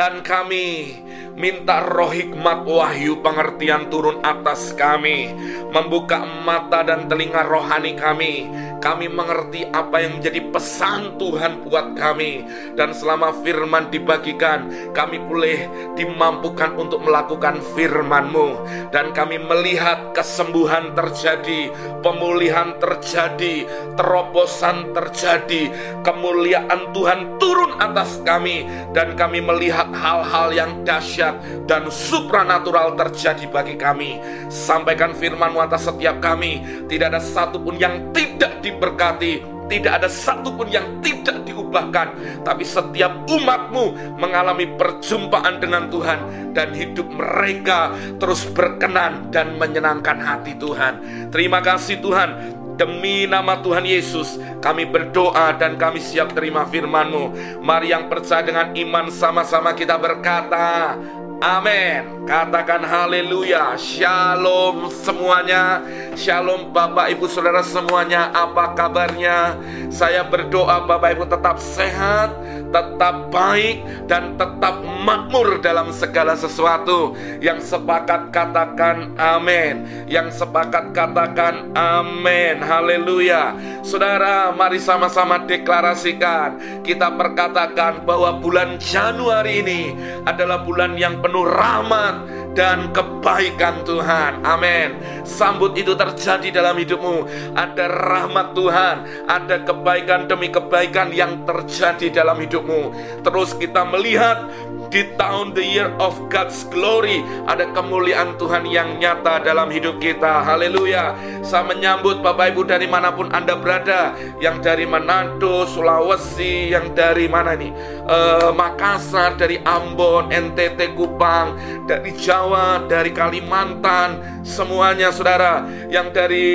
Dan kami minta roh hikmat wahyu pengertian turun atas kami, membuka mata dan telinga rohani kami. Kami mengerti apa yang menjadi pesan Tuhan buat kami, dan selama firman dibagikan, kami boleh dimampukan untuk melakukan firman-Mu, dan kami melihat kesembuhan terjadi, pemulihan terjadi, terobosan terjadi, kemuliaan Tuhan turun atas kami, dan kami melihat hal-hal yang dahsyat dan supranatural terjadi bagi kami. Sampaikan firman-Mu atas setiap kami, tidak ada satupun yang tidak diberkati, tidak ada satupun yang tidak diubahkan, tapi setiap umatmu mengalami perjumpaan dengan Tuhan dan hidup mereka terus berkenan dan menyenangkan hati Tuhan. Terima kasih Tuhan, Demi nama Tuhan Yesus, kami berdoa dan kami siap terima firman-Mu. Mari yang percaya dengan iman sama-sama kita berkata, Amin. Katakan haleluya. Shalom semuanya. Shalom Bapak Ibu Saudara semuanya. Apa kabarnya? Saya berdoa Bapak Ibu tetap sehat, tetap baik dan tetap makmur dalam segala sesuatu. Yang sepakat katakan amin. Yang sepakat katakan amin. Haleluya. Saudara, mari sama-sama deklarasikan. Kita perkatakan bahwa bulan Januari ini adalah bulan yang penuh rahmat dan kebaikan Tuhan. Amin. Sambut itu terjadi dalam hidupmu. Ada rahmat Tuhan, ada kebaikan demi kebaikan yang terjadi dalam hidupmu. Terus kita melihat di tahun the year of God's glory ada kemuliaan Tuhan yang nyata dalam hidup kita. Haleluya. Saya menyambut Bapak Ibu dari mana pun Anda berada, yang dari Manado, Sulawesi, yang dari mana nih? Uh, Makassar, dari Ambon, NTT, Kupang, dari Jawa, dari Kalimantan, semuanya saudara. Yang dari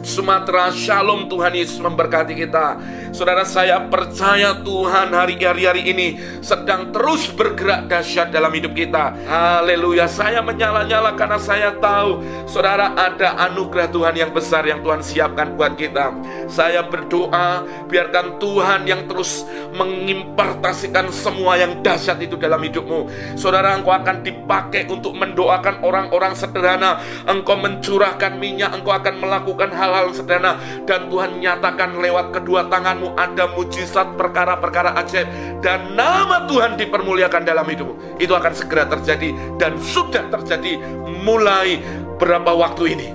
Sumatera Shalom Tuhan Yesus memberkati kita. Saudara saya percaya Tuhan hari-hari hari ini Sedang terus bergerak dahsyat dalam hidup kita. Haleluya Saya menyala-nyala karena saya tahu Saudara ada anugerah Tuhan yang besar yang Tuhan siapkan buat kita. Saya berdoa Biarkan Tuhan yang terus mengimpartasikan semua yang dahsyat itu dalam hidupmu. Saudara engkau akan dipakai untuk mendoakan orang-orang sederhana. Engkau mencurahkan minyak Engkau akan melakukan hal-hal sederhana dan Tuhan nyatakan lewat kedua tanganmu ada mujizat perkara-perkara ajaib dan nama Tuhan dipermuliakan dalam hidupmu. Itu akan segera terjadi dan sudah terjadi mulai berapa waktu ini.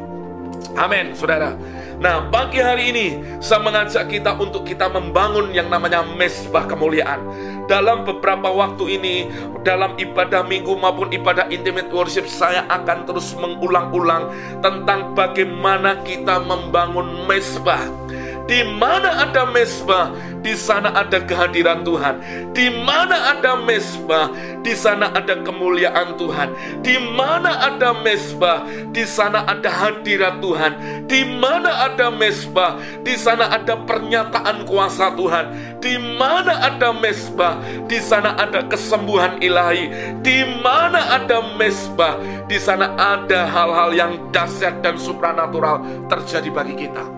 Amin, saudara. Nah, pagi hari ini saya mengajak kita untuk kita membangun yang namanya mesbah kemuliaan. Dalam beberapa waktu ini, dalam ibadah minggu maupun ibadah intimate worship, saya akan terus mengulang-ulang tentang bagaimana kita membangun mesbah. Di mana ada mesbah, di sana ada kehadiran Tuhan. Di mana ada mesbah, di sana ada kemuliaan Tuhan. Di mana ada mesbah, di sana ada hadirat Tuhan. Di mana ada mesbah, di sana ada pernyataan kuasa Tuhan. Di mana ada mesbah, di sana ada kesembuhan ilahi. Di mana ada mesbah, di sana ada hal-hal yang dahsyat dan supranatural terjadi bagi kita.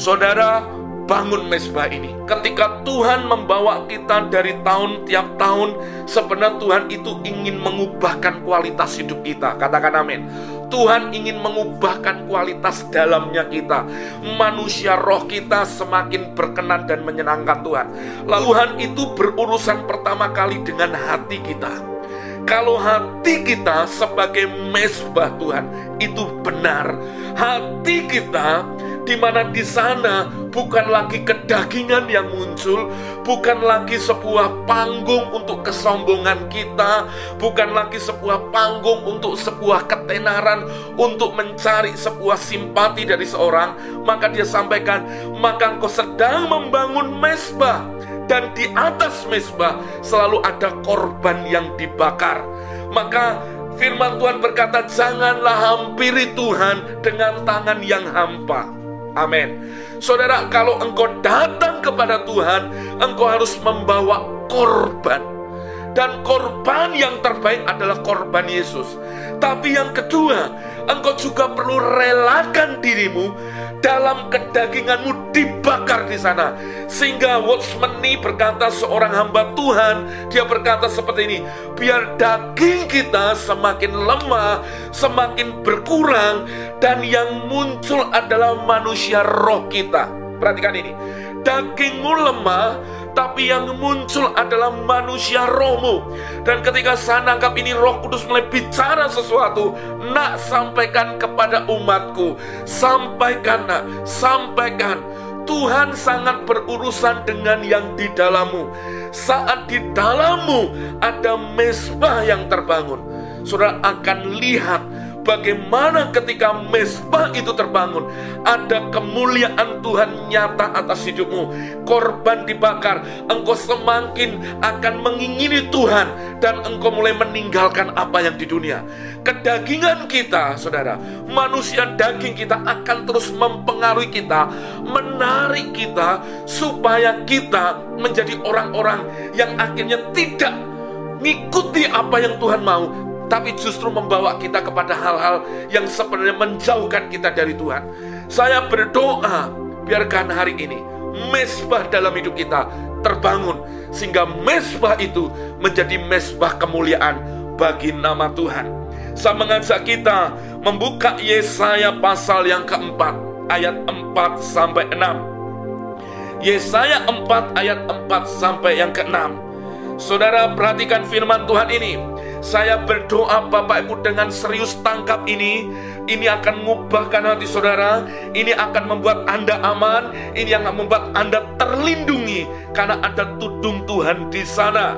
Saudara, bangun mesbah ini. Ketika Tuhan membawa kita dari tahun tiap tahun, sebenarnya Tuhan itu ingin mengubahkan kualitas hidup kita. Katakan amin. Tuhan ingin mengubahkan kualitas dalamnya kita. Manusia roh kita semakin berkenan dan menyenangkan Tuhan. Lalu Tuhan itu berurusan pertama kali dengan hati kita. Kalau hati kita sebagai mesbah Tuhan itu benar, hati kita di mana di sana bukan lagi kedagingan yang muncul, bukan lagi sebuah panggung untuk kesombongan kita, bukan lagi sebuah panggung untuk sebuah ketenaran, untuk mencari sebuah simpati dari seorang, maka dia sampaikan, maka engkau sedang membangun mesbah, dan di atas mesbah selalu ada korban yang dibakar. Maka firman Tuhan berkata, janganlah hampiri Tuhan dengan tangan yang hampa. Amin. Saudara, kalau engkau datang kepada Tuhan, engkau harus membawa korban. Dan korban yang terbaik adalah korban Yesus. Tapi yang kedua, engkau juga perlu relakan dirimu dalam kedaginganmu dibakar di sana. Sehingga Watchmeni berkata seorang hamba Tuhan, dia berkata seperti ini, biar daging kita semakin lemah, semakin berkurang, dan yang muncul adalah manusia roh kita. Perhatikan ini, dagingmu lemah, tapi yang muncul adalah manusia rohmu. Dan ketika saya nangkap ini roh kudus mulai bicara sesuatu, nak sampaikan kepada umatku, sampaikan nak, sampaikan. Tuhan sangat berurusan dengan yang di dalammu. Saat di dalammu ada mesbah yang terbangun, saudara akan lihat bagaimana ketika mesbah itu terbangun, ada kemuliaan Tuhan nyata atas hidupmu. Korban dibakar, engkau semakin akan mengingini Tuhan dan engkau mulai meninggalkan apa yang di dunia. Kedagingan kita, saudara, manusia daging kita akan terus mempengaruhi kita, menarik kita supaya kita menjadi orang-orang yang akhirnya tidak mengikuti apa yang Tuhan mau, tapi justru membawa kita kepada hal-hal yang sebenarnya menjauhkan kita dari Tuhan. Saya berdoa, biarkan hari ini mesbah dalam hidup kita terbangun sehingga mesbah itu menjadi mesbah kemuliaan bagi nama Tuhan. Saya mengajak kita membuka Yesaya pasal yang keempat ayat 4 sampai 6. Yesaya 4 ayat 4 sampai yang ke-6. Saudara perhatikan firman Tuhan ini. Saya berdoa Bapak Ibu dengan serius tangkap ini. Ini akan mengubahkan hati saudara. Ini akan membuat Anda aman. Ini yang membuat Anda terlindungi. Karena ada tudung Tuhan di sana.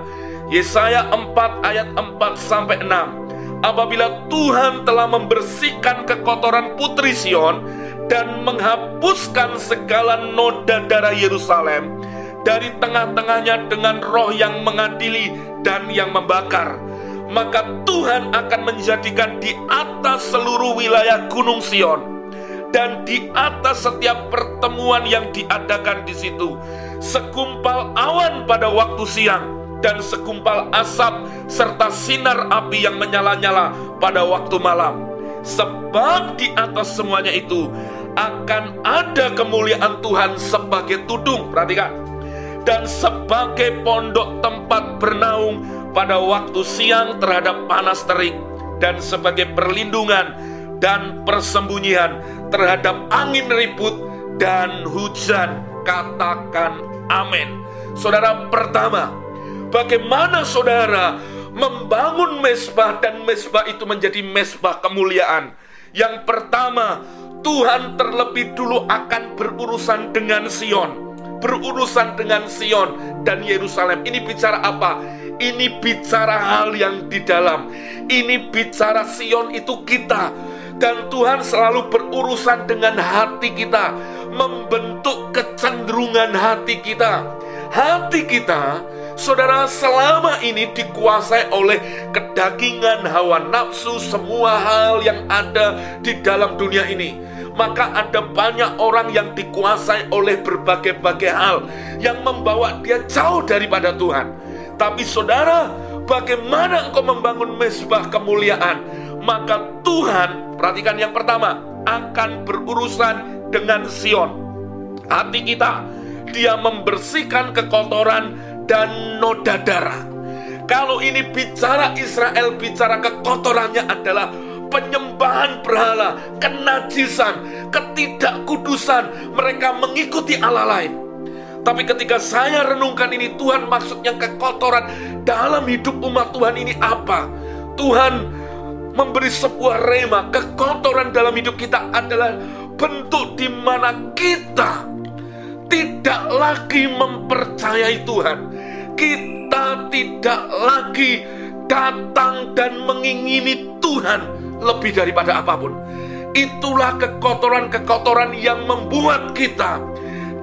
Yesaya 4 ayat 4 sampai 6. Apabila Tuhan telah membersihkan kekotoran putri Sion dan menghapuskan segala noda darah Yerusalem, dari tengah-tengahnya dengan roh yang mengadili dan yang membakar. Maka Tuhan akan menjadikan di atas seluruh wilayah Gunung Sion dan di atas setiap pertemuan yang diadakan di situ segumpal awan pada waktu siang dan segumpal asap serta sinar api yang menyala-nyala pada waktu malam. Sebab di atas semuanya itu akan ada kemuliaan Tuhan sebagai tudung. Perhatikan dan sebagai pondok tempat bernaung pada waktu siang terhadap panas terik dan sebagai perlindungan dan persembunyian terhadap angin ribut dan hujan katakan amin saudara pertama bagaimana saudara membangun mesbah dan mesbah itu menjadi mesbah kemuliaan yang pertama Tuhan terlebih dulu akan berurusan dengan Sion berurusan dengan Sion dan Yerusalem. Ini bicara apa? Ini bicara hal yang di dalam. Ini bicara Sion itu kita. Dan Tuhan selalu berurusan dengan hati kita, membentuk kecenderungan hati kita. Hati kita, saudara, selama ini dikuasai oleh kedagingan, hawa nafsu, semua hal yang ada di dalam dunia ini maka ada banyak orang yang dikuasai oleh berbagai-bagai hal yang membawa dia jauh daripada Tuhan. Tapi saudara, bagaimana engkau membangun mesbah kemuliaan? Maka Tuhan, perhatikan yang pertama, akan berurusan dengan Sion. Hati kita, dia membersihkan kekotoran dan noda darah. Kalau ini bicara Israel, bicara kekotorannya adalah penyembahan berhala, kenajisan, ketidakkudusan, mereka mengikuti Allah lain. Tapi ketika saya renungkan ini, Tuhan maksudnya kekotoran dalam hidup umat Tuhan ini apa? Tuhan memberi sebuah rema, kekotoran dalam hidup kita adalah bentuk di mana kita tidak lagi mempercayai Tuhan. Kita tidak lagi datang dan mengingini Tuhan lebih daripada apa pun. Itulah kekotoran-kekotoran yang membuat kita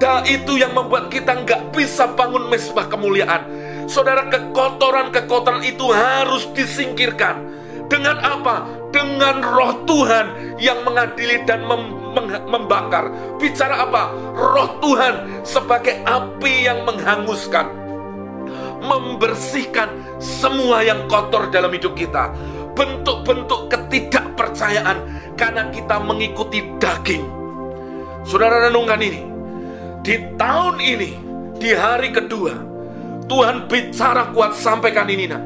dan itu yang membuat kita nggak bisa bangun mesbah kemuliaan. Saudara, kekotoran-kekotoran itu harus disingkirkan. Dengan apa? Dengan roh Tuhan yang mengadili dan mem membakar. Bicara apa? Roh Tuhan sebagai api yang menghanguskan. Membersihkan semua yang kotor dalam hidup kita bentuk-bentuk ketidakpercayaan karena kita mengikuti daging. Saudara renungkan ini. Di tahun ini, di hari kedua, Tuhan bicara kuat sampaikan ini nak.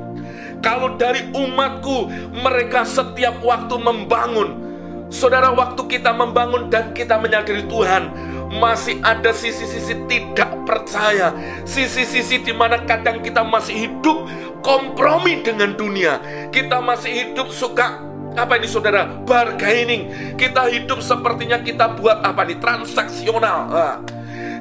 Kalau dari umatku mereka setiap waktu membangun Saudara waktu kita membangun dan kita menyadari Tuhan Masih ada sisi-sisi tidak percaya Sisi-sisi di mana kadang kita masih hidup kompromi dengan dunia Kita masih hidup suka apa ini saudara? Bargaining Kita hidup sepertinya kita buat apa nih? Transaksional nah,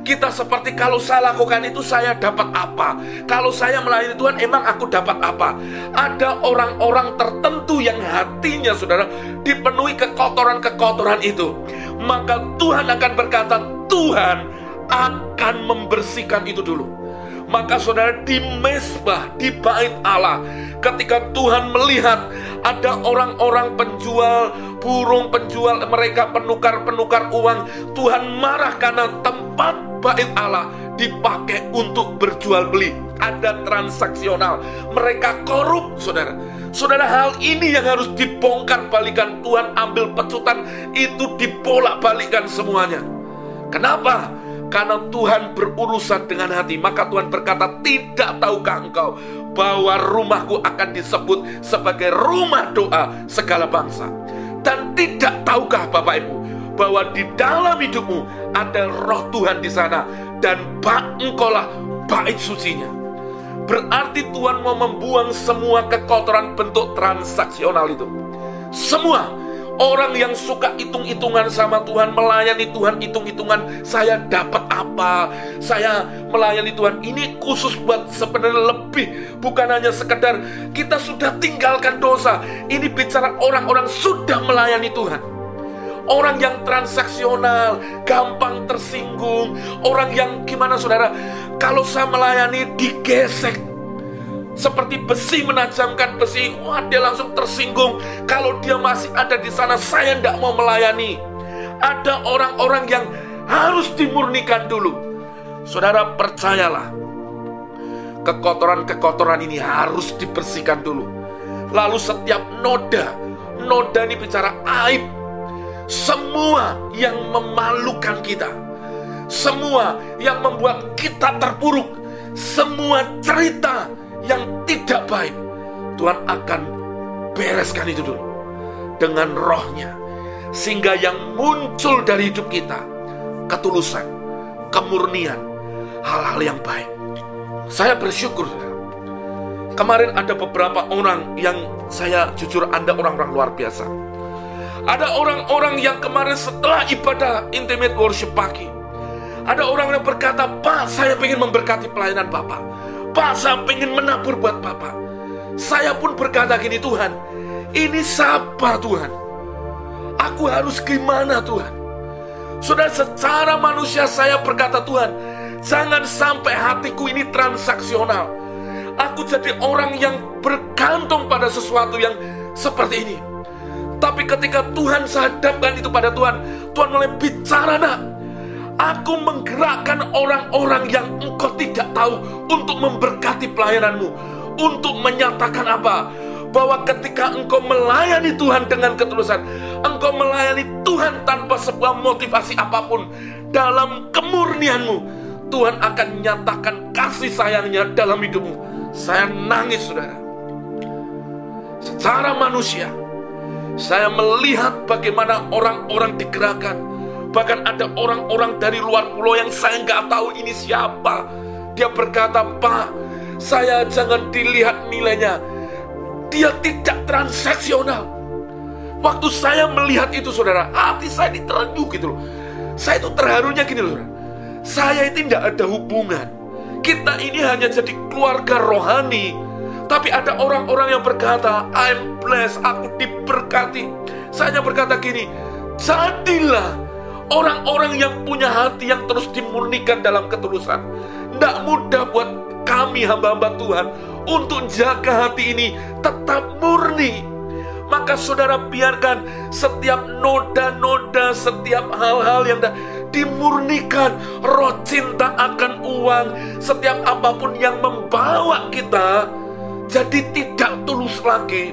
kita seperti kalau saya lakukan itu saya dapat apa? Kalau saya melayani Tuhan emang aku dapat apa? Ada orang-orang tertentu yang hatinya saudara dipenuhi kekotoran-kekotoran itu. Maka Tuhan akan berkata, Tuhan akan membersihkan itu dulu. Maka saudara di mesbah, di bait Allah Ketika Tuhan melihat ada orang-orang penjual burung, penjual mereka penukar-penukar uang Tuhan marah karena tempat bait Allah dipakai untuk berjual beli. Ada transaksional. Mereka korup, saudara. Saudara, hal ini yang harus dibongkar balikan. Tuhan ambil pecutan, itu dibolak balikan semuanya. Kenapa? Karena Tuhan berurusan dengan hati. Maka Tuhan berkata, tidak tahukah engkau bahwa rumahku akan disebut sebagai rumah doa segala bangsa. Dan tidak tahukah Bapak Ibu bahwa di dalam hidupmu ada roh Tuhan di sana dan bak engkaulah bait sucinya. Berarti Tuhan mau membuang semua kekotoran bentuk transaksional itu. Semua orang yang suka hitung-hitungan sama Tuhan, melayani Tuhan hitung-hitungan, saya dapat apa? Saya melayani Tuhan. Ini khusus buat sebenarnya lebih, bukan hanya sekedar kita sudah tinggalkan dosa. Ini bicara orang-orang sudah melayani Tuhan Orang yang transaksional, gampang tersinggung. Orang yang gimana saudara? Kalau saya melayani digesek. Seperti besi menajamkan besi. Wah dia langsung tersinggung. Kalau dia masih ada di sana saya tidak mau melayani. Ada orang-orang yang harus dimurnikan dulu. Saudara percayalah. Kekotoran-kekotoran ini harus dibersihkan dulu. Lalu setiap noda, noda ini bicara aib, semua yang memalukan kita, semua yang membuat kita terpuruk, semua cerita yang tidak baik, Tuhan akan bereskan itu dulu dengan rohnya. Sehingga yang muncul dari hidup kita, ketulusan, kemurnian, hal-hal yang baik. Saya bersyukur. Kemarin ada beberapa orang yang saya jujur Anda orang-orang luar biasa. Ada orang-orang yang kemarin setelah ibadah intimate worship pagi Ada orang yang berkata Pak saya ingin memberkati pelayanan Bapak. Pak saya ingin menabur buat Bapak. Saya pun berkata gini Tuhan Ini siapa Tuhan? Aku harus gimana Tuhan Sudah secara manusia saya berkata Tuhan Jangan sampai hatiku ini transaksional Aku jadi orang yang bergantung pada sesuatu yang seperti ini tapi ketika Tuhan sadapkan itu pada Tuhan, Tuhan mulai bicara nak. Aku menggerakkan orang-orang yang engkau tidak tahu untuk memberkati pelayananmu. Untuk menyatakan apa? Bahwa ketika engkau melayani Tuhan dengan ketulusan, engkau melayani Tuhan tanpa sebuah motivasi apa pun, dalam kemurnianmu, Tuhan akan nyatakan kasih sayangnya dalam hidupmu. Saya nangis, saudara. Secara manusia, saya melihat bagaimana orang-orang digerakkan. Bahkan ada orang-orang dari luar pulau yang saya nggak tahu ini siapa. Dia berkata, Pak, saya jangan dilihat nilainya. Dia tidak transaksional. Waktu saya melihat itu saudara, hati saya diterenyuh gitu loh. Saya itu terharunya gini loh. Saya itu tidak ada hubungan. Kita ini hanya jadi keluarga rohani tapi ada orang-orang yang berkata, I'm blessed, aku diberkati. Saya berkata gini, jadilah orang-orang yang punya hati yang terus dimurnikan dalam ketulusan. Tidak mudah buat kami hamba-hamba Tuhan untuk jaga hati ini tetap murni. Maka saudara biarkan setiap noda-noda, setiap hal-hal yang dimurnikan roh cinta akan uang, setiap apa pun yang membawa kita jadi tidak tulus lagi.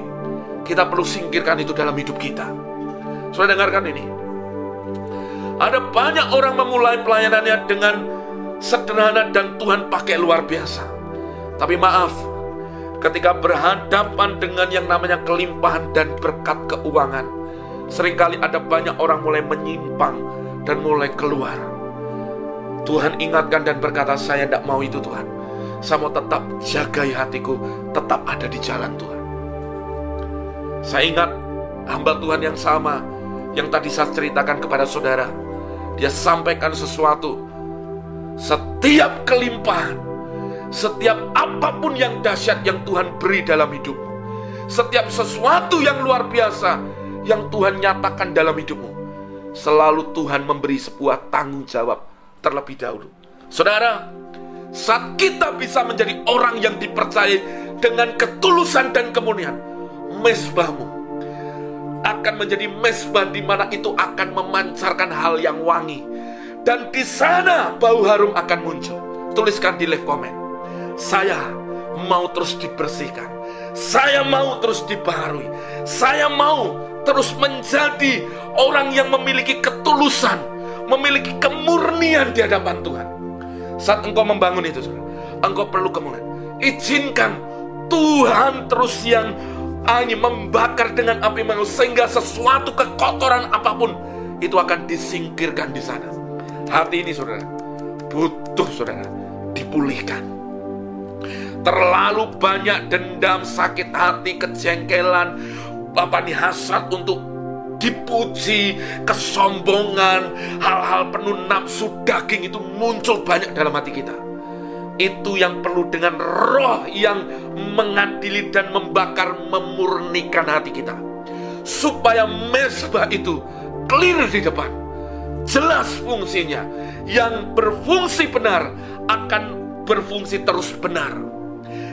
Kita perlu singkirkan itu dalam hidup kita. Sudah dengarkan ini. Ada banyak orang memulai pelayanannya dengan sederhana dan Tuhan pakai luar biasa. Tapi maaf, ketika berhadapan dengan yang namanya kelimpahan dan berkat keuangan, sering kali ada banyak orang mulai menyimpang dan mulai keluar. Tuhan ingatkan dan berkata, saya tidak mau itu Tuhan. Saya mau tetap jagai hatiku, tetap ada di jalan Tuhan. Saya ingat hamba Tuhan yang sama yang tadi saya ceritakan kepada saudara. Dia sampaikan sesuatu. Setiap kelimpahan, setiap apa pun yang dahsyat yang Tuhan beri dalam hidupmu, setiap sesuatu yang luar biasa yang Tuhan nyatakan dalam hidupmu, selalu Tuhan memberi sebuah tanggung jawab terlebih dahulu. Saudara, saat kita bisa menjadi orang yang dipercaya dengan ketulusan dan kemurnian, mesbahmu akan menjadi mesbah di mana itu akan memancarkan hal yang wangi. Dan di sana bau harum akan muncul. Tuliskan di live comment. Saya mau terus dibersihkan. Saya mau terus dibaharui. Saya mau terus menjadi orang yang memiliki ketulusan, memiliki kemurnian di hadapan Tuhan. Saat engkau membangun itu, engkau perlu kemuliaan. Izinkan Tuhan terus yang hanya membakar dengan api maut sehingga sesuatu kekotoran apa pun itu akan disingkirkan di sana. Hati ini saudara butuh saudara dipulihkan. Terlalu banyak dendam, sakit hati, kejengkelan, apa nih untuk dipuji, kesombongan, hal-hal penuh nafsu daging itu muncul banyak dalam hati kita. Itu yang perlu dengan roh yang mengadili dan membakar memurnikan hati kita. Supaya mesbah itu clear di depan. Jelas fungsinya. Yang berfungsi benar akan berfungsi terus benar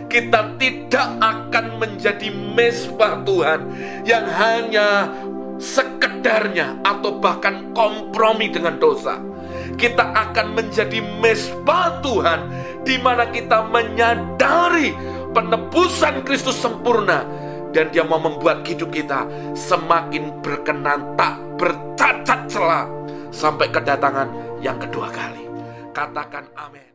kita tidak akan menjadi mesbah Tuhan yang hanya sekedarnya atau bahkan kompromi dengan dosa kita akan menjadi mesbah Tuhan di mana kita menyadari penebusan Kristus sempurna dan dia mau membuat hidup kita semakin berkenan tak bercacat celah sampai kedatangan yang kedua kali. Katakan amin.